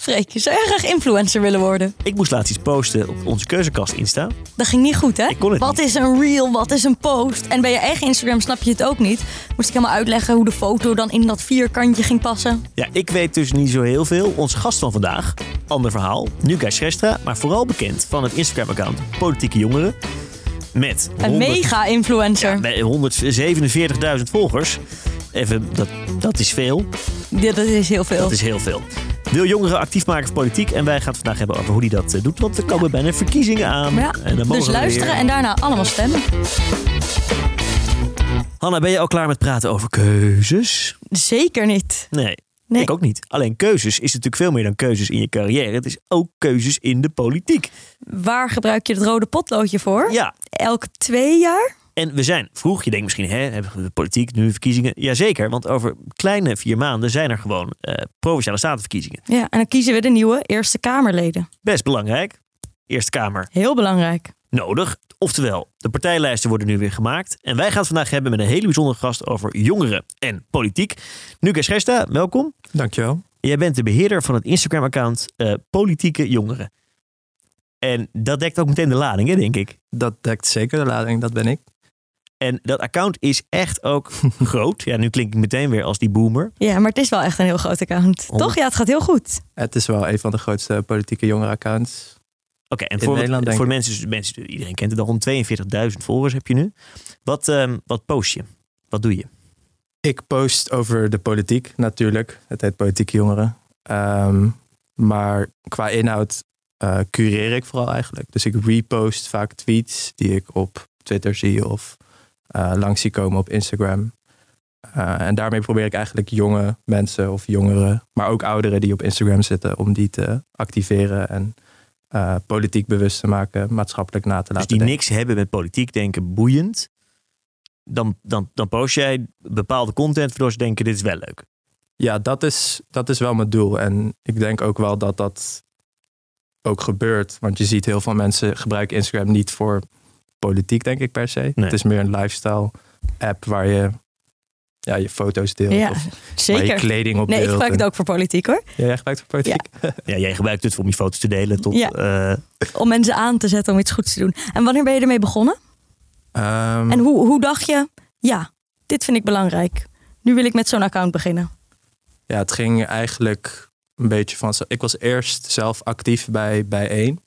Freek, zou jij graag influencer willen worden? Ik moest laatst iets posten op onze keuzekast Insta. Dat ging niet goed, hè? Ik kon het wat niet. is een reel, wat is een post? En bij je eigen Instagram snap je het ook niet. Moest ik helemaal uitleggen hoe de foto dan in dat vierkantje ging passen. Ja, ik weet dus niet zo heel veel. Onze gast van vandaag, ander verhaal, Nuka Schrestra, maar vooral bekend van het Instagram-account Politieke Jongeren. Met Een 100 mega-influencer. Ja, met 147.000 volgers. Even, dat, dat is veel. Ja, dat is heel veel. Dat is heel veel. Wil jongeren actief maken voor politiek. En wij gaan het vandaag hebben over hoe hij dat eh, doet. Want er komen bijna verkiezingen aan. Ja, En dan mogen dus luisteren weer- en daarna allemaal stemmen. Hanna, ben je al klaar met praten over keuzes? Zeker niet. Nee, Nee. ik ook niet. Alleen keuzes is natuurlijk veel meer dan keuzes in je carrière. Het is ook keuzes in de politiek. Waar gebruik je het rode potloodje voor? Ja, Elke twee jaar? En we zijn vroeg. Je denkt misschien, hè, hebben we de politiek, nu verkiezingen? Jazeker, want over kleine vier maanden zijn er gewoon eh, provinciale statenverkiezingen. Ja, en dan kiezen we de nieuwe Eerste Kamerleden. Best belangrijk. Eerste Kamer Heel belangrijk. nodig. Oftewel, de partijlijsten worden nu weer gemaakt. En wij gaan het vandaag hebben met een hele bijzondere gast over jongeren en politiek. Nuka Schesta, welkom. Dankjewel. Jij bent de beheerder van het Instagram-account eh, Politieke Jongeren. En dat dekt ook meteen de lading, hè, denk ik. Dat dekt zeker de lading, dat ben ik. En dat account is echt ook groot. Ja, nu klink ik meteen weer als die boomer. Ja, maar het is wel echt een heel groot account. Toch? Ja, het gaat heel goed. Het is wel een van de grootste politieke jongerenaccounts. Oké, en In voor, Nederland, voor mensen, mensen, iedereen kent het al, 142.000 volgers heb je nu. Wat, ehm, wat post je? Wat doe je? Ik post over de politiek natuurlijk. Het heet Politieke Jongeren. Ehm, maar qua inhoud eh cureer ik vooral eigenlijk. Dus ik repost vaak tweets die ik op Twitter zie of langs zie komen op Instagram. Eh, en daarmee probeer ik eigenlijk jonge mensen of jongeren, maar ook ouderen die op Instagram zitten, om die te activeren en eh, politiek bewust te maken, maatschappelijk na te Dus laten die denken. niks hebben met politiek denken, boeiend. Dan, dan, dan post jij bepaalde content waardoor ze denken, dit is wel leuk. Ja, dat is, dat is wel mijn doel. En ik denk ook wel dat dat ook gebeurt. Want je ziet heel veel mensen gebruiken Instagram niet voor politiek, denk ik per se. Nee. Het is meer een lifestyle app waar je ja, je foto's deelt. Ja, of waar je zeker. kleding op Nee, ik gebruik het En- ook voor politiek hoor. Ja, jij gebruikt het voor politiek? Ja, jij gebruikt het om je foto's te delen tot... Ja. eh, Om mensen aan te zetten om iets goeds te doen. En wanneer ben je ermee begonnen? Ehm, En hoe, hoe dacht je, ja, dit vind ik belangrijk. Nu wil ik met zo'n account beginnen. Ja, het ging eigenlijk een beetje van... Ik was eerst zelf actief bij, bij één.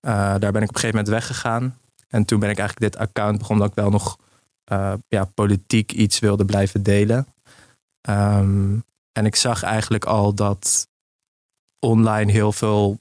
Eh, daar ben ik op een gegeven moment weggegaan. En toen ben ik eigenlijk dit account begonnen... dat ik wel nog eh, ja, politiek iets wilde blijven delen. Ehm, en ik zag eigenlijk al dat online heel veel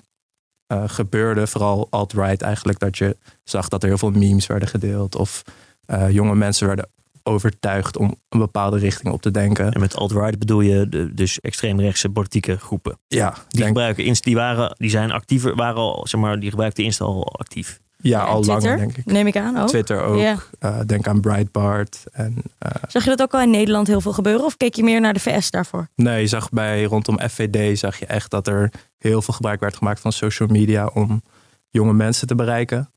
eh, gebeurde. Vooral alt-right eigenlijk. Dat je zag dat er heel veel memes werden gedeeld. Of eh, jonge mensen werden overtuigd om een bepaalde richting op te denken. en met alt-right bedoel je de, dus extreemrechtse politieke groepen. Ja, Die denk, gebruiken Insta, die waren, die zijn actiever, waren al, zeg maar, die gebruikten Insta al actief. Ja al langer denk ik. Neem ik aan ook. Twitter ook. Eh, denk aan Breitbart. En, eh, Zag je dat ook al in Nederland heel veel gebeuren? Of keek je meer naar de VS daarvoor? nee, je zag bij rondom FVD zag je echt dat er heel veel gebruik werd gemaakt van social media om jonge mensen te bereiken.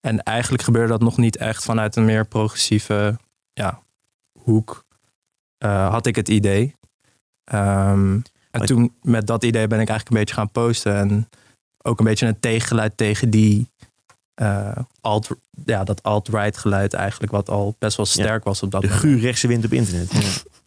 En eigenlijk gebeurde dat nog niet echt vanuit een meer progressieve ja, hoek. eh, had ik het idee. Ehm, en toen met dat idee ben ik eigenlijk een beetje gaan posten. En ook een beetje een tegengeluid tegen die eh, alt, ja, dat alt-right geluid eigenlijk, wat al best wel sterk was op dat De moment. guurrechtse wind op internet. Ja.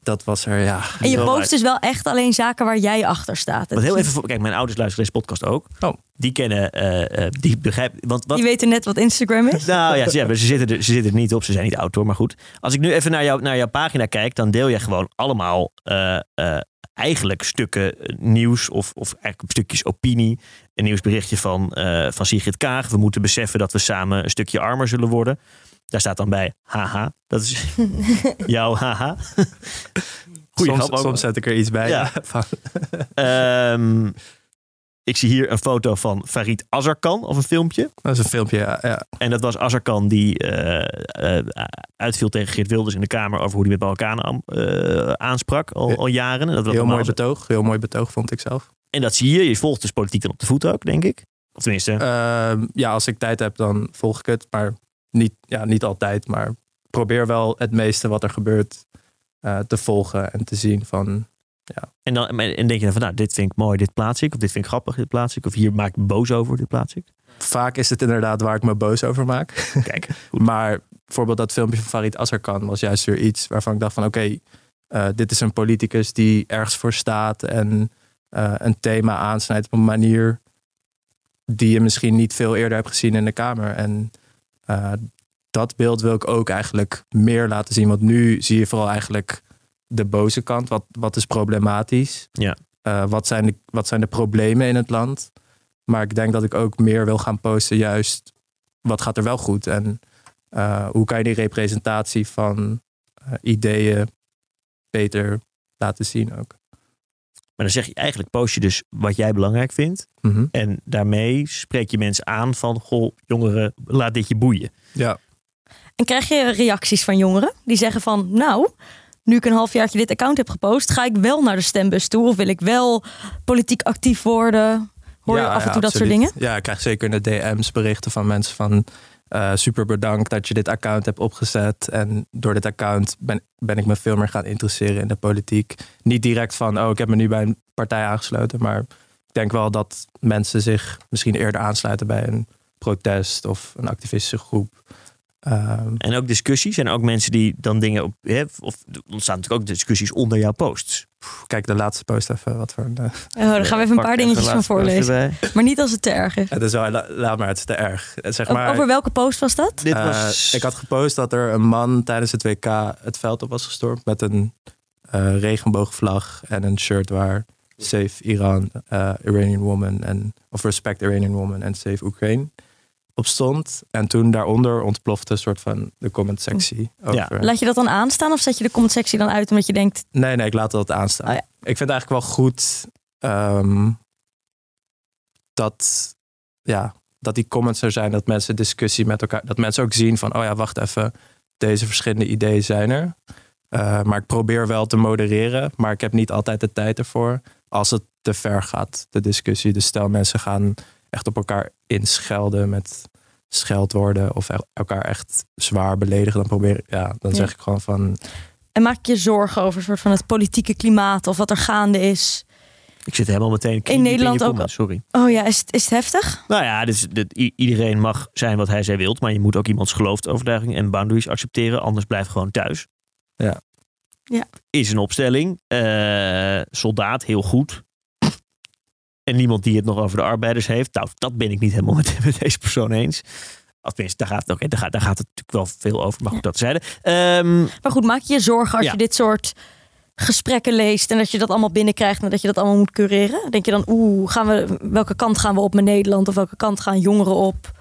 Dat was er, ja. En je post uit. dus wel echt alleen zaken waar jij achter staat. Want heel even, voor- kijk, mijn ouders luisteren deze podcast ook. Oh. Die kennen, eh, eh, die begrijpen, want wat, Die weten net wat Instagram is. Nou ja, ze, ja, ze, zitten er, ze zitten er niet op. Ze zijn niet oud hoor, maar goed. Als ik nu even naar, jou, naar jouw pagina kijk, dan deel je gewoon allemaal eh, eh, eigenlijk stukken eh, nieuws of, of eigenlijk stukjes opinie. Een nieuwsberichtje van, eh, van Sigrid Kaag. We moeten beseffen dat we samen een stukje armer zullen worden. Daar staat dan bij haha. Dat is jouw haha. Goeie soms, soms zet ik er iets bij. Ja. Ehm, ik zie hier een foto van Farid Azarkan of een filmpje. dat is een filmpje, ja. ja. En dat was Azarkan die eh, eh, uitviel tegen Geert Wilders in de Kamer over hoe hij met Balkanen eh, aansprak al, al jaren. En dat Heel mooi betoog. Heel mooi betoog, vond ik zelf. En dat zie je. Je volgt dus politiek dan op de voet ook, denk ik. Of tenminste, Ehm, ja, als ik tijd heb, dan volg ik het. Maar niet, ja, niet altijd. Maar probeer wel het meeste wat er gebeurt te volgen. En te zien van Ja. En dan en denk je dan van, nou, dit vind ik mooi, dit plaats ik. Of dit vind ik grappig, dit plaats ik. Of hier maak ik me boos over, dit plaats ik. Vaak is het inderdaad waar ik me boos over maak. Kijk, Maar bijvoorbeeld dat filmpje van Farid Azarkan was juist weer iets waarvan ik dacht van oké, eh, dit is een politicus die ergens voor staat en eh, een thema aansnijdt op een manier die je misschien niet veel eerder hebt gezien in de Kamer. En eh, dat beeld wil ik ook eigenlijk meer laten zien. Want nu zie je vooral eigenlijk de boze kant. Wat, wat is problematisch? Ja. Eh, wat, zijn de, wat zijn de problemen in het land? Maar ik denk dat ik ook meer wil gaan posten juist wat gaat er wel goed? En uh, hoe kan je die representatie van uh, ideeën beter laten zien ook? Maar dan zeg je eigenlijk, post je dus wat jij belangrijk vindt. Mm -hmm. En daarmee spreek je mensen aan van, goh, jongeren, laat dit je boeien. Ja. En krijg je reacties van jongeren die zeggen van, nou, nu ik een halfjaartje dit account heb gepost, ga ik wel naar de stembus toe of wil ik wel politiek actief worden? Hoor je ja, af en toe ja, dat soort dingen? Ja, ik krijg zeker in de DM's berichten van mensen van uh, super bedankt dat je dit account hebt opgezet. En door dit account ben, ben ik me veel meer gaan interesseren in de politiek. Niet direct van, oh, ik heb me nu bij een partij aangesloten. Maar ik denk wel dat mensen zich misschien eerder aansluiten bij een protest of een activistische groep. Um, en ook discussies en ook mensen die dan dingen op. Hè, of er ontstaan natuurlijk ook discussies onder jouw posts. Kijk de laatste post even wat voor. Uh, oh, daar gaan we even een paar dingetjes van voorlezen. Maar niet als het te erg is. Het is wel, laat maar, het is te erg. Zeg maar, Over welke post was dat? Dit was... Uh, ik had gepost dat er een man tijdens het WK het veld op was gestormd met een uh, regenboogvlag en een shirt waar Save Iran, uh, Iranian Woman en of Respect Iranian Woman en Save Ukraine op stond. En toen daaronder ontplofte een soort van de comment sectie. Ja. Laat je dat dan aanstaan of zet je de comment sectie dan uit omdat je denkt... Nee, nee, ik laat dat aanstaan. Oh, ja. Ik vind het eigenlijk wel goed um, dat, ja, dat die comments er zijn. Dat mensen discussie met elkaar... Dat mensen ook zien van, oh ja, wacht even. Deze verschillende ideeën zijn er. Uh, maar ik probeer wel te modereren. Maar ik heb niet altijd de tijd ervoor. Als het te ver gaat, de discussie. Dus stel mensen gaan echt op elkaar inschelden met scheldwoorden of elkaar echt zwaar beledigen, dan probeer ik, ja, dan Ja. zeg ik gewoon van, En maak je je zorgen over een soort van het politieke klimaat of wat er gaande is? Ik zit helemaal meteen In Nederland je ook Sorry. Oh ja, is het, is het heftig? Nou ja, dit is, dit, iedereen mag zijn wat hij zij wilt. Maar je moet ook iemands geloofsovertuiging en boundaries accepteren. Anders blijf gewoon thuis. Ja. Ja. Is een opstelling. Eh, soldaat, heel goed. En niemand die het nog over de arbeiders heeft. Nou, dat ben ik niet helemaal met, met deze persoon eens. Of tenminste, daar gaat, het, oké, daar, gaat, daar gaat het natuurlijk wel veel over. Maar goed, dat zeiden. Ehm Maar goed, maak je je zorgen als Ja. je dit soort gesprekken leest en dat je dat allemaal binnenkrijgt en dat je dat allemaal moet cureren? Denk je dan, oeh, gaan we, welke kant gaan we op met Nederland of welke kant gaan jongeren op?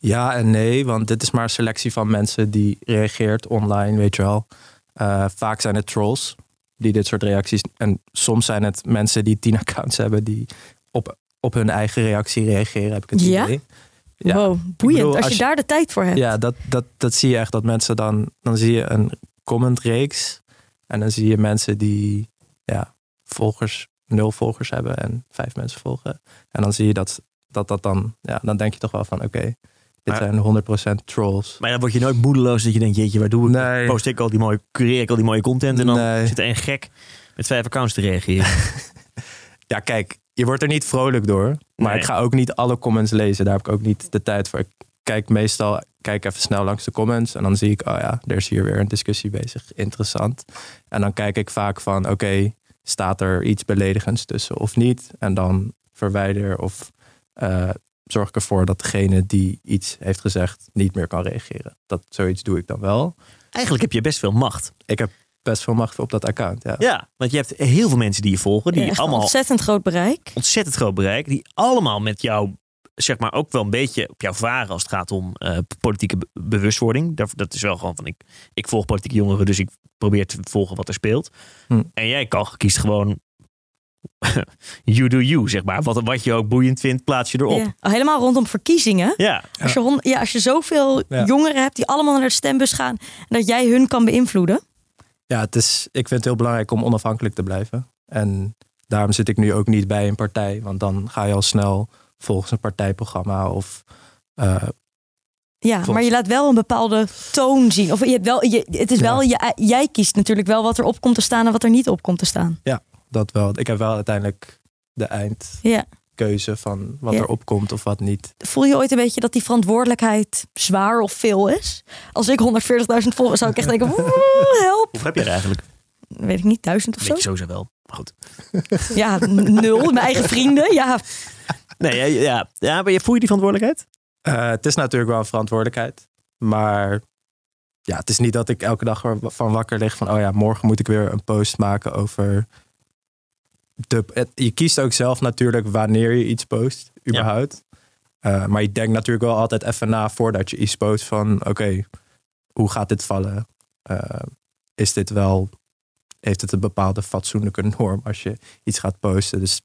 ja en nee, want dit is maar een selectie van mensen die reageert online, weet je wel. Eh, vaak zijn het trolls die dit soort reacties, en soms zijn het mensen die tien accounts hebben die op, op hun eigen reactie reageren, heb ik het Ja? idee. Ja. Wow, boeiend. bedoel, als, als je daar de tijd voor hebt. Ja, dat, dat, dat zie je echt. Dat mensen dan, dan zie je een commentreeks. En dan zie je mensen die ja, volgers, nul volgers hebben en vijf mensen volgen. En dan zie je dat dat, dat dan, ja, dan denk je toch wel van oké, dit zijn 100% trolls. maar dan word je nooit moedeloos dat je denkt, jeetje, waar doe ik? Nee. Post ik al die mooie, cureer ik al die mooie content. En dan Nee. zit er een gek met vijf accounts te reageren. Ja, kijk, je wordt er niet vrolijk door. Maar Nee. ik ga ook niet alle comments lezen. Daar heb ik ook niet de tijd voor. Ik kijk meestal, kijk even snel langs de comments. En dan zie ik, oh ja, er is hier weer een discussie bezig. Interessant. En dan kijk ik vaak van, oké, staat er iets beledigends tussen of niet? En dan verwijder of eh, zorg ik ervoor dat degene die iets heeft gezegd niet meer kan reageren. Dat zoiets doe ik dan wel. Eigenlijk heb je best veel macht. Ik heb best veel macht op dat account. Ja. Ja, want je hebt heel veel mensen die je volgen. Die Ja, echt een allemaal ontzettend groot bereik. ontzettend groot bereik. Die allemaal met jou, zeg maar, ook wel een beetje op jou varen als het gaat om eh, politieke be- bewustwording. Dat, dat is wel gewoon van, ik, ik volg politieke jongeren, dus ik probeer te volgen wat er speelt. Hm. En jij kan, kiest gewoon, you do you, zeg maar. Wat, wat je ook boeiend vindt, plaats je erop. Ja. Oh, helemaal rondom verkiezingen. Ja, Als, je, hond- ja, als je zoveel Ja. jongeren hebt die allemaal naar de stembus gaan, dat jij hun kan beïnvloeden. Ja, het is, ik vind het heel belangrijk om onafhankelijk te blijven. En daarom zit ik nu ook niet bij een partij. Want dan ga je al snel volgens een partijprogramma of... eh, Ja, Volgens- maar je laat wel een bepaalde toon zien. Of je hebt wel, je, het is Ja. wel, je, jij kiest natuurlijk wel wat er op komt te staan en wat er niet op komt te staan. Dat wel. Ik heb wel uiteindelijk de eindkeuze Ja. van wat Ja. erop komt of wat niet. Voel je ooit een beetje dat die verantwoordelijkheid zwaar of veel is? Als ik 140.000 volgers zou ik echt denken, "Oeh, help. Of heb je er eigenlijk? Weet ik niet, duizend of Weet zo? je sowieso wel. Maar goed. Ja, nul. Mijn eigen vrienden. Ja, Nee, ja, ja, ja, maar je voel je die verantwoordelijkheid? Eh, het is natuurlijk wel een verantwoordelijkheid. Maar ja, het is niet dat ik elke dag er van wakker lig van... oh ja, morgen moet ik weer een post maken over... De, het- je kiest ook zelf natuurlijk wanneer je iets post, überhaupt. Eh, maar je denkt natuurlijk wel altijd even na voordat je iets post van... oké, hoe gaat dit vallen? Eh, is dit wel... Heeft het een bepaalde fatsoenlijke norm als je iets gaat posten? Dus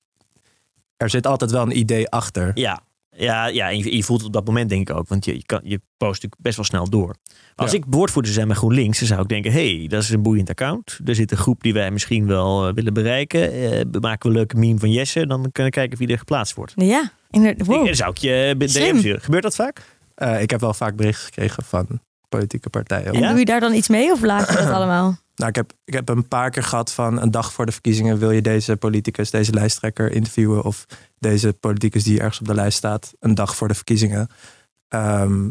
er zit altijd wel een idee achter. Ja. Ja, ja en je, je voelt het op dat moment denk ik ook. Want je, je, kan, je post natuurlijk best wel snel door. Maar als Ja. ik woordvoerder zou zijn bij GroenLinks, dan zou ik denken... hé, hey, dat is een boeiend account. Er zit een groep die wij misschien wel eh, willen bereiken. Eh, we maken we een leuke meme van Jesse. Dan kunnen we kijken wie er geplaatst wordt. ja. Inderdaad. Wow. Ik, zou ik je eh, Slim. DM sturen. Gebeurt dat vaak? Eh, ik heb wel vaak berichten gekregen van politieke partijen. En Ja? doe je daar dan iets mee of laat je dat allemaal? Nou, ik, heb, ik heb een paar keer gehad van een dag voor de verkiezingen... wil je deze politicus, deze lijsttrekker interviewen... of deze politicus die ergens op de lijst staat... een dag voor de verkiezingen. Ehm,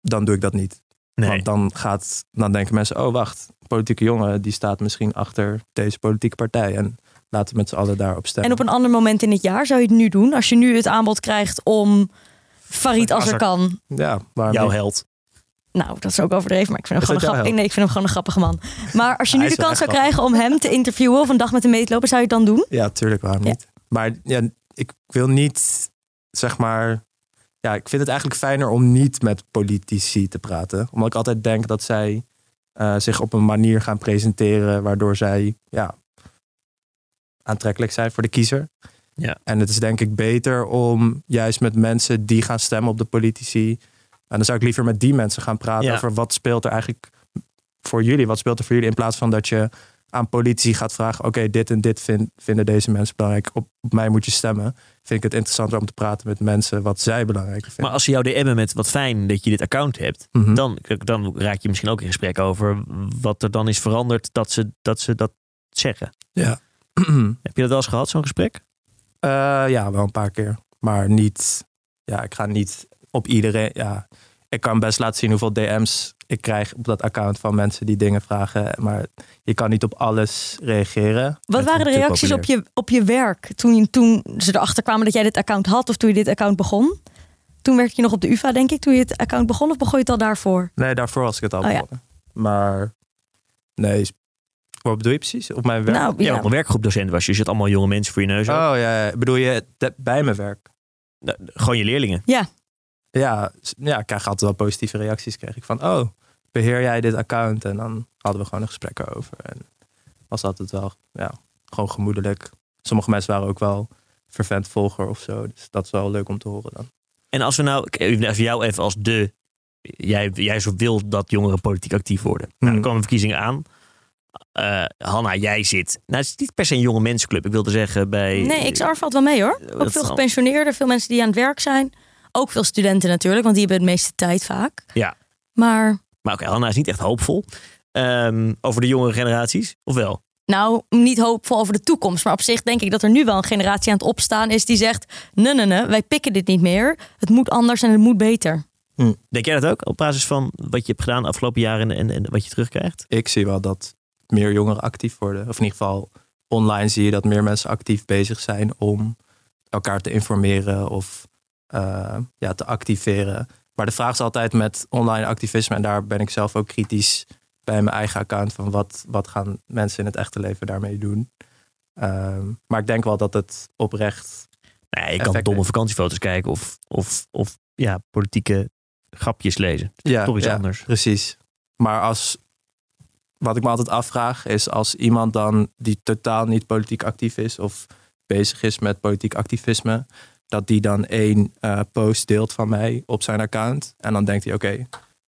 dan doe ik dat niet. Nee. Want dan, gaat, dan denken mensen... oh, wacht, politieke jongen die staat misschien achter deze politieke partij... en laten we met z'n allen daarop stemmen. En op een ander moment in het jaar zou je het nu doen? Als je nu het aanbod krijgt om Farid Azarkan... Ja, waarom Jouw held. Nou, dat is ook overdreven, maar ik vind hem, gewoon een, grap... nee, ik vind hem gewoon een grappige man. Maar als je nu de kans zou krijgen om hem te interviewen... of een dag met hem mee te lopen, zou je het dan doen? Ja, tuurlijk, waarom Ja. niet? Maar ja, ik wil niet, zeg maar... Ja, ik vind het eigenlijk fijner om niet met politici te praten. Omdat ik altijd denk dat zij eh, zich op een manier gaan presenteren... waardoor zij ja, aantrekkelijk zijn voor de kiezer. Ja. En het is denk ik beter om juist met mensen die gaan stemmen op de politici... en dan zou ik liever met die mensen gaan praten Ja. over wat speelt er eigenlijk voor jullie. Wat speelt er voor jullie in plaats van dat je aan politici gaat vragen: oké, dit en dit vind- vinden deze mensen belangrijk. Op, op mij moet je stemmen. Vind ik het interessanter om te praten met mensen wat zij belangrijk vinden. Maar als ze jou DM'en met wat fijn dat je dit account hebt... Mhm. dan, dan raak je misschien ook in gesprek over wat er dan is veranderd dat ze dat, ze dat zeggen. ja. Heb je dat wel eens gehad, zo'n gesprek? Eh, ja, wel een paar keer. Maar niet. Ja, ik ga niet op iedereen. Ja, ik kan best laten zien hoeveel DM's ik krijg op dat account van mensen die dingen vragen. Maar je kan niet op alles reageren. Wat waren de reacties op je, op je werk toen, je, toen ze erachter kwamen dat jij dit account had... of toen je dit account begon? Toen werkte je nog op de UvA, denk ik, toen je het account begon... of begon je het al daarvoor? Nee, daarvoor was ik het al Oh ja. begonnen. Maar nee. Wat bedoel je precies? Op mijn werk? Nou, Ja, ja. want een werkgroepdocent was je. Je zit allemaal jonge mensen voor je neus. ook. Oh ja, bedoel je bij mijn werk? Nou, Gewoon je leerlingen. Ja, s- ja, ik krijg altijd wel positieve reacties. Kreeg ik van, oh, beheer jij dit account? En dan hadden we gewoon een gesprek erover. En was altijd wel, ja, gewoon gemoedelijk. Sommige mensen waren ook wel vervent volger of zo. Dus dat is wel leuk om te horen dan. En als we nou, even jou even als de, jij, jij zo wil dat jongeren politiek actief worden. Nou, Hmm. dan komen verkiezingen aan. Eh, Hanna, jij zit, nou het is niet per se een jonge mensenclub. Ik wilde zeggen bij... Nee, XR valt wel mee hoor. dat Ook veel gepensioneerden, veel mensen die aan het werk zijn. Ook veel studenten natuurlijk, want die hebben het meeste tijd vaak. Ja. Maar Maar oké, Hanna is niet echt hoopvol. Ehm, over de jongere generaties, of wel? nou, niet hoopvol over de toekomst. Maar op zich denk ik dat er nu wel een generatie aan het opstaan is die zegt... nee, nee, nee, wij pikken dit niet meer. Het moet anders en het moet beter. Denk jij dat ook? Op basis van wat je hebt gedaan de afgelopen jaren en, en, en wat je terugkrijgt? Ik zie wel dat meer jongeren actief worden. Of in ieder geval online zie je dat meer mensen actief bezig zijn om elkaar te informeren of eh, ja, te activeren. Maar de vraag is altijd met online activisme, en daar ben ik zelf ook kritisch bij mijn eigen account, van wat, wat gaan mensen in het echte leven daarmee doen. Ehm, maar ik denk wel dat het oprecht. Nee, je kan domme vakantiefoto's kijken of, of, of ja, politieke grapjes lezen. Ja, Toch iets ja, anders. Precies. Maar als. Wat ik me altijd afvraag is als iemand dan die totaal niet politiek actief is of bezig is met politiek activisme, dat die dan één eh, post deelt van mij op zijn account. En dan denkt hij: oké,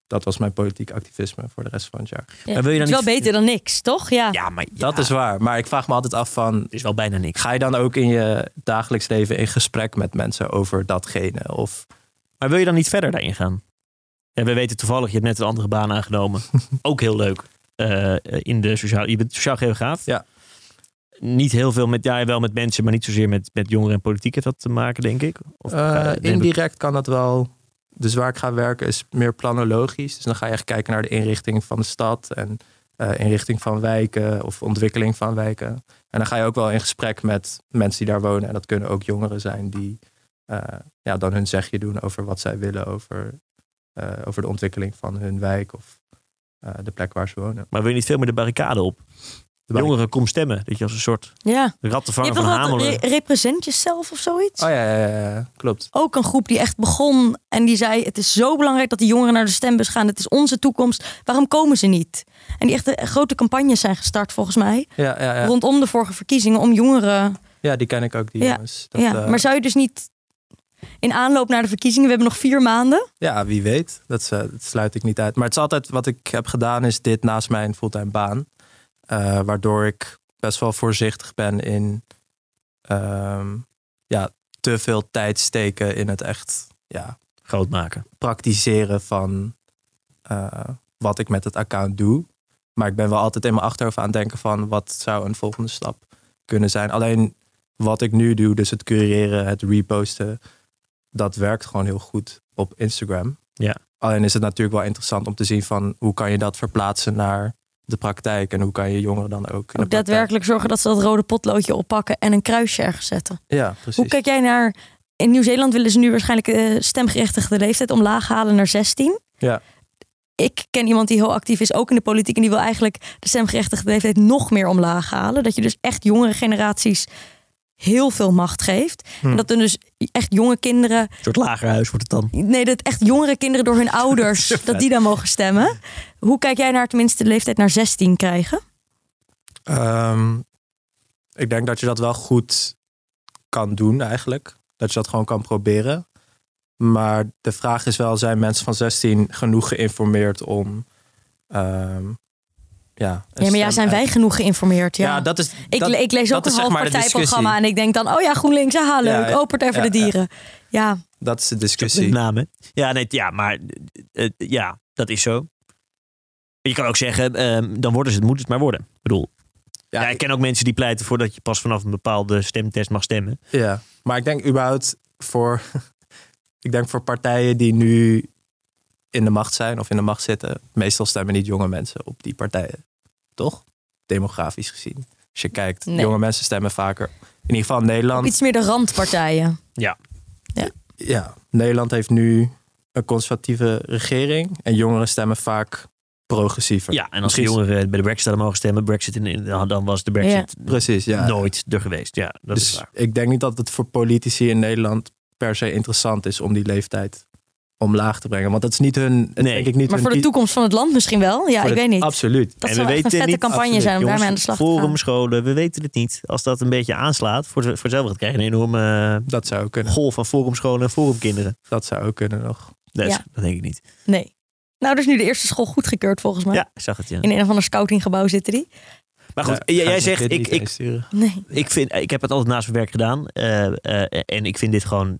dat was mijn politiek activisme voor de rest van het jaar. Ja. Maar wil je dan het is wel beter dan niks, toch? Ja. Ja, maar Dat is waar. Maar ik vraag me altijd af van. Het is wel bijna niks. Ga je dan ook in je dagelijks leven in gesprek met mensen over datgene? Of Maar wil je dan niet verder daarin gaan? Ja, we weten toevallig, je hebt net een andere baan aangenomen. Ook heel leuk. Eh, in de sociaal, je bent sociaal geograaf. Ja. Niet heel veel met, ja, wel met mensen, maar niet zozeer met, met jongeren en politiek heeft dat te maken, denk ik. Of, Eh, indirect kan dat wel. Dus waar ik ga werken is meer planologisch. Dus dan ga je echt kijken naar de inrichting van de stad en eh, inrichting van wijken of ontwikkeling van wijken. En dan ga je ook wel in gesprek met mensen die daar wonen. En dat kunnen ook jongeren zijn die eh, ja, dan hun zegje doen over wat zij willen over, over de ontwikkeling van hun wijk of de plek waar ze wonen. Maar wil je niet veel meer de barricade op? Jongeren, kom stemmen. Dat je als een soort Ja. Rattenvanger van Hamelen... re- represent jezelf of zoiets? Oh ja, ja, ja, ja, klopt. Ook een groep die echt begon en die zei: Het is zo belangrijk dat die jongeren naar de stembus gaan. Het is onze toekomst. Waarom komen ze niet? En die echt grote campagnes zijn gestart volgens mij Ja, ja, ja. rondom de vorige verkiezingen om jongeren. ja, die ken ik ook, die Ja, jongens. Dat, ja, eh, maar zou je dus niet in aanloop naar de verkiezingen, we hebben nog vier maanden. Ja, wie weet. Dat, eh, dat sluit ik niet uit. Maar het is altijd wat ik heb gedaan, is dit naast mijn fulltime baan. Eh, waardoor ik best wel voorzichtig ben in ehm, ja, te veel tijd steken in het echt ja, groot maken. praktiseren van eh, wat ik met het account doe. Maar ik ben wel altijd in mijn achterhoofd aan het denken van wat zou een volgende stap kunnen zijn. Alleen wat ik nu doe, dus het cureren, het reposten, dat werkt gewoon heel goed op Instagram. Ja. Alleen is het natuurlijk wel interessant om te zien van hoe kan je dat verplaatsen naar de praktijk en hoe kan je jongeren dan ook. Ook daadwerkelijk zorgen dat ze dat rode potloodje oppakken en een kruisje ergens zetten. Ja, precies. Hoe kijk jij naar. In Nieuw-Zeeland willen ze nu waarschijnlijk de stemgerechtigde leeftijd omlaag halen naar 16. Ja. Ik ken iemand die heel actief is, ook in de politiek. En die wil eigenlijk de stemgerechtigde leeftijd nog meer omlaag halen. Dat je dus echt jongere generaties heel veel macht geeft. Hm. En dat er dus echt jonge kinderen. Een soort lagerhuis wordt het dan. Nee, dat echt jongere kinderen door hun ouders. dat die dan mogen stemmen. Hoe kijk jij naar tenminste de leeftijd naar 16 krijgen? Ehm, ik denk dat je dat wel goed kan doen eigenlijk. Dat je dat gewoon kan proberen. Maar de vraag is wel, zijn mensen van 16 genoeg geïnformeerd om... ehm, ja, Ja, maar ja, zijn wij uit- genoeg geïnformeerd? Ja. Ja, dat is... ik, dat, ik lees ook een zeg half de partijprogramma en ik denk dan, oh ja, GroenLinks, ja, leuk. Ja, voor ja, de. Dieren. Ja, dat is de discussie. naam, hè? Ja, nee, ja, maar eh, ja, dat is zo. Je kan ook zeggen, ehm, dan worden ze het, moet het maar worden. Ik bedoel, ja, Ja, ik ken ook mensen die pleiten voor dat je pas vanaf een bepaalde stemtest mag stemmen. Ja, maar ik denk überhaupt voor, ik denk voor partijen die nu in de macht zijn of in de macht zitten, meestal stemmen niet jonge mensen op die partijen. Toch? Demografisch gezien. Als je kijkt, Nee. jonge mensen stemmen vaker. In ieder geval Nederland. iets meer de randpartijen. Ja, Nederland heeft nu een conservatieve regering en jongeren stemmen vaak progressiever. Ja, en als Misschien- jongeren bij de Brexit hadden mogen stemmen, Brexit in, in- dan was de Brexit Precies, ja. nooit er geweest. Ja, dat is dus waar. ik denk niet dat het voor politici in Nederland per se interessant is om die leeftijd omlaag te brengen. Want dat is niet hun. Nee. denk ik niet Maar hun voor de toekomst van het land misschien wel. Ja, ik de- weet niet. Absoluut. Dat En zou we echt een weten vette niet- campagne absoluut, zijn om Jongens, daarmee aan de slag te gaan. Forumscholen, we weten het niet. Als dat een beetje aanslaat, voor, voor hetzelfde gaat krijgen een enorme Dat zou kunnen. golf van forumscholen en forumkinderen. Dat zou ook kunnen nog. Dus, Ja. Dat denk ik niet. Nee. Nou, dus nu de eerste school goedgekeurd volgens mij. Ja, ik zag het, ja. In een of ander scoutinggebouw zitten die. Maar goed, Ja, jij, zegt, ik, ik. Nee. ik, vind, ik heb het altijd naast mijn werk gedaan. eh, eh, en ik vind dit gewoon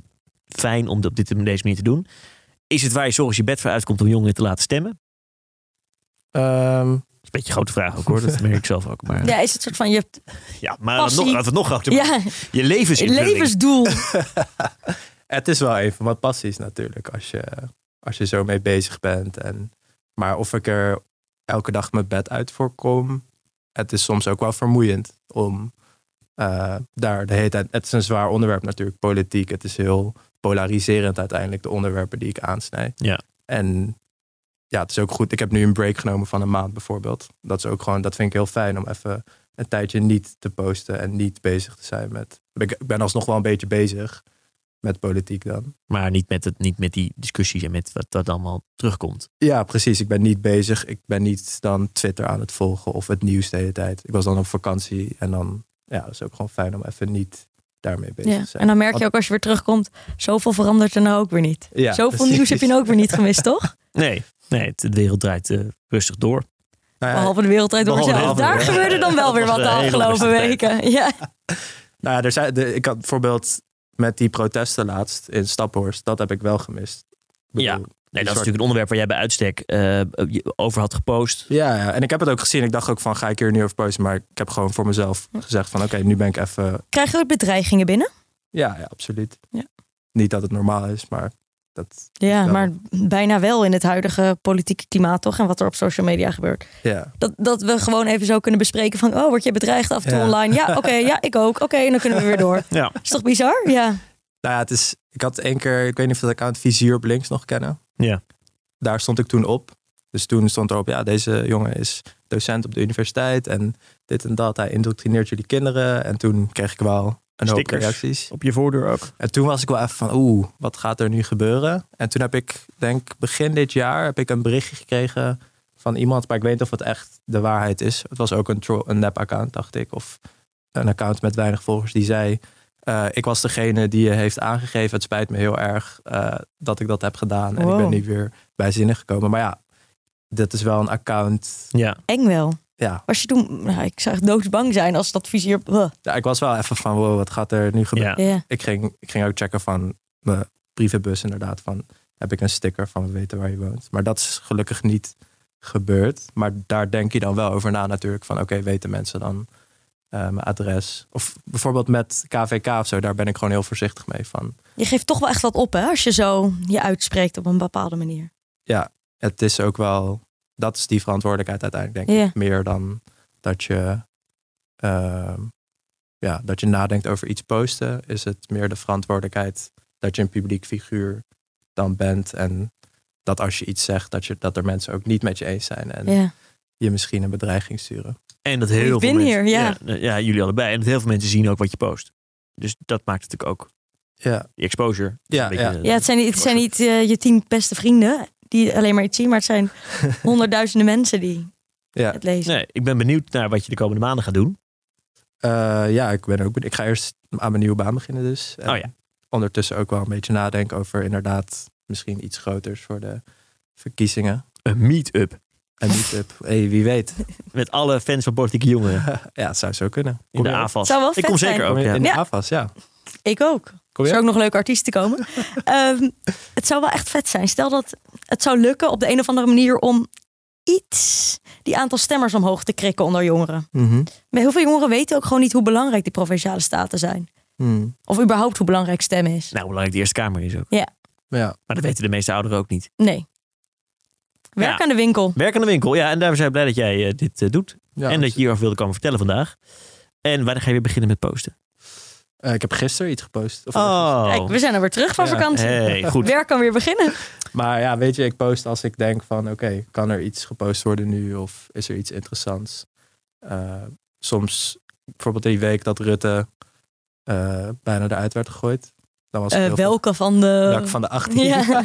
fijn om op, dit, op deze manier te doen. Is het waar je zorgens je bed voor uitkomt om jongeren te laten stemmen? Ehm, Dat is een beetje een grote vraag ook hoor, dat merk ik zelf ook. Maar, Ja, is het soort van je ja, maar nog, laten we het nog groter ja, Je levensinvulling. levensdoel. het is wel een van mijn passies natuurlijk. Als je, als je zo mee bezig bent. En, maar of ik er elke dag mijn bed uit voor kom. Het is soms ook wel vermoeiend om eh, daar de hele tijd. Het is een zwaar onderwerp natuurlijk, politiek. Het is heel polariserend uiteindelijk, de onderwerpen die ik aansnij. Ja. En ja, het is ook goed. Ik heb nu een break genomen van een maand bijvoorbeeld. Dat is ook gewoon, dat vind ik heel fijn om even een tijdje niet te posten en niet bezig te zijn met. Ik ben alsnog wel een beetje bezig met politiek dan. Maar niet met, het, niet met die discussies en met wat dat allemaal terugkomt. Ja, precies. Ik ben niet bezig. Ik ben niet dan Twitter aan het volgen of het nieuws de hele tijd. Ik was dan op vakantie en dan, ja, dat is ook gewoon fijn om even niet daarmee bezig Ja. zijn. En dan merk je ook als je weer terugkomt, zoveel verandert er nou ook weer niet. Ja, Zoveel precies. nieuws heb je nou ook weer niet gemist, toch? Nee, nee het, de wereld draait eh, rustig door. Nou ja, Behalve de wereldrijd door Behalve zelf. Daar gebeurde dan wel weer wat de afgelopen weken. Ja. nou ja, er zijn, de, ik had bijvoorbeeld met die protesten laatst in Staphorst, dat heb ik wel gemist. Ik bedoel, Ja. Nee, dat is natuurlijk een onderwerp waar jij bij uitstek eh, over had gepost. Ja, ja, en ik heb het ook gezien. Ik dacht ook van, ga ik hier nu over posten? Maar ik heb gewoon voor mezelf gezegd van, oké, nu ben ik even... Krijg je ook bedreigingen binnen? Ja, ja absoluut. Ja. Niet dat het normaal is, maar dat... Ja, Wel. maar bijna wel in het huidige politieke klimaat toch? En wat er op social media gebeurt. Ja, Dat, dat we gewoon even zo kunnen bespreken van... oh, word je bedreigd af en toe Ja. online? Ja, oké, ja, ik ook. Oké, en dan kunnen we weer door. Ja. Is toch bizar? Ja. nou ja, het is... Ik had één keer, ik weet niet of dat account Vizier op links nog kennen. Ja. Daar stond ik toen op. Dus toen stond erop, ja, deze jongen is docent op de universiteit en dit en dat. Hij indoctrineert jullie kinderen. En toen kreeg ik wel een hoop reacties. Op je voordeur ook. En toen was ik wel even van, oeh, wat gaat er nu gebeuren? En toen heb ik, denk begin dit jaar, heb ik een berichtje gekregen van iemand, maar ik weet niet of het echt de waarheid is. Het was ook een, een nep-account, dacht ik, of een account met weinig volgers, die zei, eh, ik was degene die je heeft aangegeven. Het spijt me heel erg eh, dat ik dat heb gedaan. En ik ben nu weer bij zinnen gekomen. Maar ja, dit is wel een account. Ja. Eng wel. Ja, Was je toen... Nou, ik zou echt doodsbang zijn als dat vizier... Ja ik was wel even van, wow, wat gaat er nu gebeuren? Ja. Ja. ik, ging, ik ging ook checken van mijn brievenbus inderdaad. Van, heb ik een sticker van we weten waar je woont. Maar dat is gelukkig niet gebeurd. Maar daar denk je dan wel over na natuurlijk. Van oké, weten mensen dan mijn adres? Of bijvoorbeeld met KVK of zo. Daar ben ik gewoon heel voorzichtig mee van. Je geeft toch wel echt wat op, hè? Als je zo je uitspreekt op een bepaalde manier. Het is ook wel... Dat is die verantwoordelijkheid uiteindelijk denk Ja. ik. Meer dan dat je... ehm, ja, dat je nadenkt over iets posten, is het meer de verantwoordelijkheid dat je een publiek figuur dan bent. En dat als je iets zegt, dat, je, dat er mensen ook niet met je eens zijn. En Ja. je misschien een bedreiging sturen. En dat heel Ik veel mensen, hier, ja. ja. ja, jullie allebei. En dat heel veel mensen zien ook wat je post. Dus dat maakt natuurlijk ook Ja, die exposure. Ja, beetje, ja. Ja, het zijn, niet- het zijn niet eh, je tien beste vrienden die alleen maar iets zien, maar het zijn honderdduizenden mensen die ja. het lezen. Nee, ik ben benieuwd naar wat je de komende maanden gaat doen. Eh, ja ik ben ook. benieuwd. Ik ga eerst aan mijn nieuwe baan beginnen, dus. En Oh ja. Ondertussen ook wel een beetje nadenken over inderdaad misschien iets groters voor de verkiezingen. Een meet-up. En niet up. Hey, wie weet. Met alle fans van Politieke Jongeren ja, het zou zo kunnen. in de? AFAS. Zou wel ik kom zijn. zeker ook. Ja. in de Ja. AFAS, ja. Ik ook. Kom Er je zou ook nog leuke artiesten komen. Ehm, het zou wel echt vet zijn. Stel dat het zou lukken op de een of andere manier om iets, die aantal stemmers omhoog te krikken onder jongeren. Mhm. Maar heel veel jongeren weten ook gewoon niet hoe belangrijk die provinciale staten zijn. Hmm. Of überhaupt hoe belangrijk stemmen is. Nou, hoe belangrijk de Eerste Kamer is ook. Ja, Maar dat weten de meeste ouderen ook niet. Nee. Werk Ja. aan de winkel. Werk aan de winkel. Ja, en daar zijn we blij dat jij eh, dit eh, doet. ja en dat je hierover wilde komen vertellen vandaag. En wanneer ga je weer beginnen met posten? Eh, ik heb gisteren iets gepost. Of Oh. Kijk, we zijn er weer terug van Ja. vakantie. Hey, goed. Werk kan weer beginnen. Maar ja, weet je, ik post als ik denk van oké, kan er iets gepost worden nu of is er iets interessants? Eh, soms, bijvoorbeeld die week dat Rutte eh, bijna eruit werd gegooid. Dan was veel- welke van de... welke van de 18. Ja.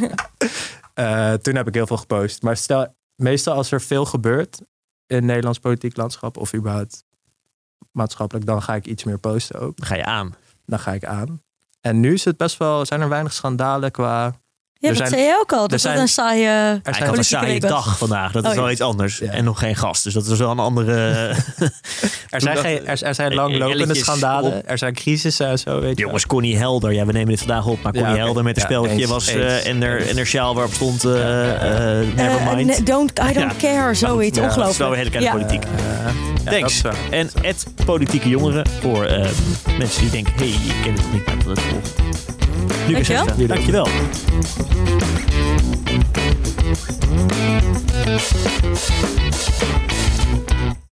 Eh, toen heb ik heel veel gepost. Maar stel, meestal als er veel gebeurt in het Nederlands politiek landschap of überhaupt maatschappelijk, dan ga ik iets meer posten ook. Dan ga je aan. Dan ga ik aan. En nu is het best wel, zijn er weinig schandalen qua Ja, Er dat zijn- zei je ook al. Dat het zijn- een saaie... Er zijn had een saaie dag vandaag. Dat is Oh, wel ja. iets anders. Ja. En nog geen gast. Dus dat is wel een andere... Er zijn, dat- geen, er, er zijn eh, langlopende elletjes schandalen. op- Er zijn crisissen en zo, weet je. Jongens, Connie Helder. Ja, we nemen dit vandaag op. Maar Ja, Connie. Helder met een Ja, spelletje eens, was... eens, eh, en, er, en er sjaal waarop stond... eh eh, Eh, Nevermind. ne- don't, I don't Ja. care, zoiets. Ja, dat is wel Ongelooflijk. weer hele kleine politiek. Eh, dat Thanks. is. En het politieke jongeren voor eh, mensen die denken... hey, ik ken het niet, maar ik wil het volgen. Lucas Dankjewel. Hestra, dankjewel.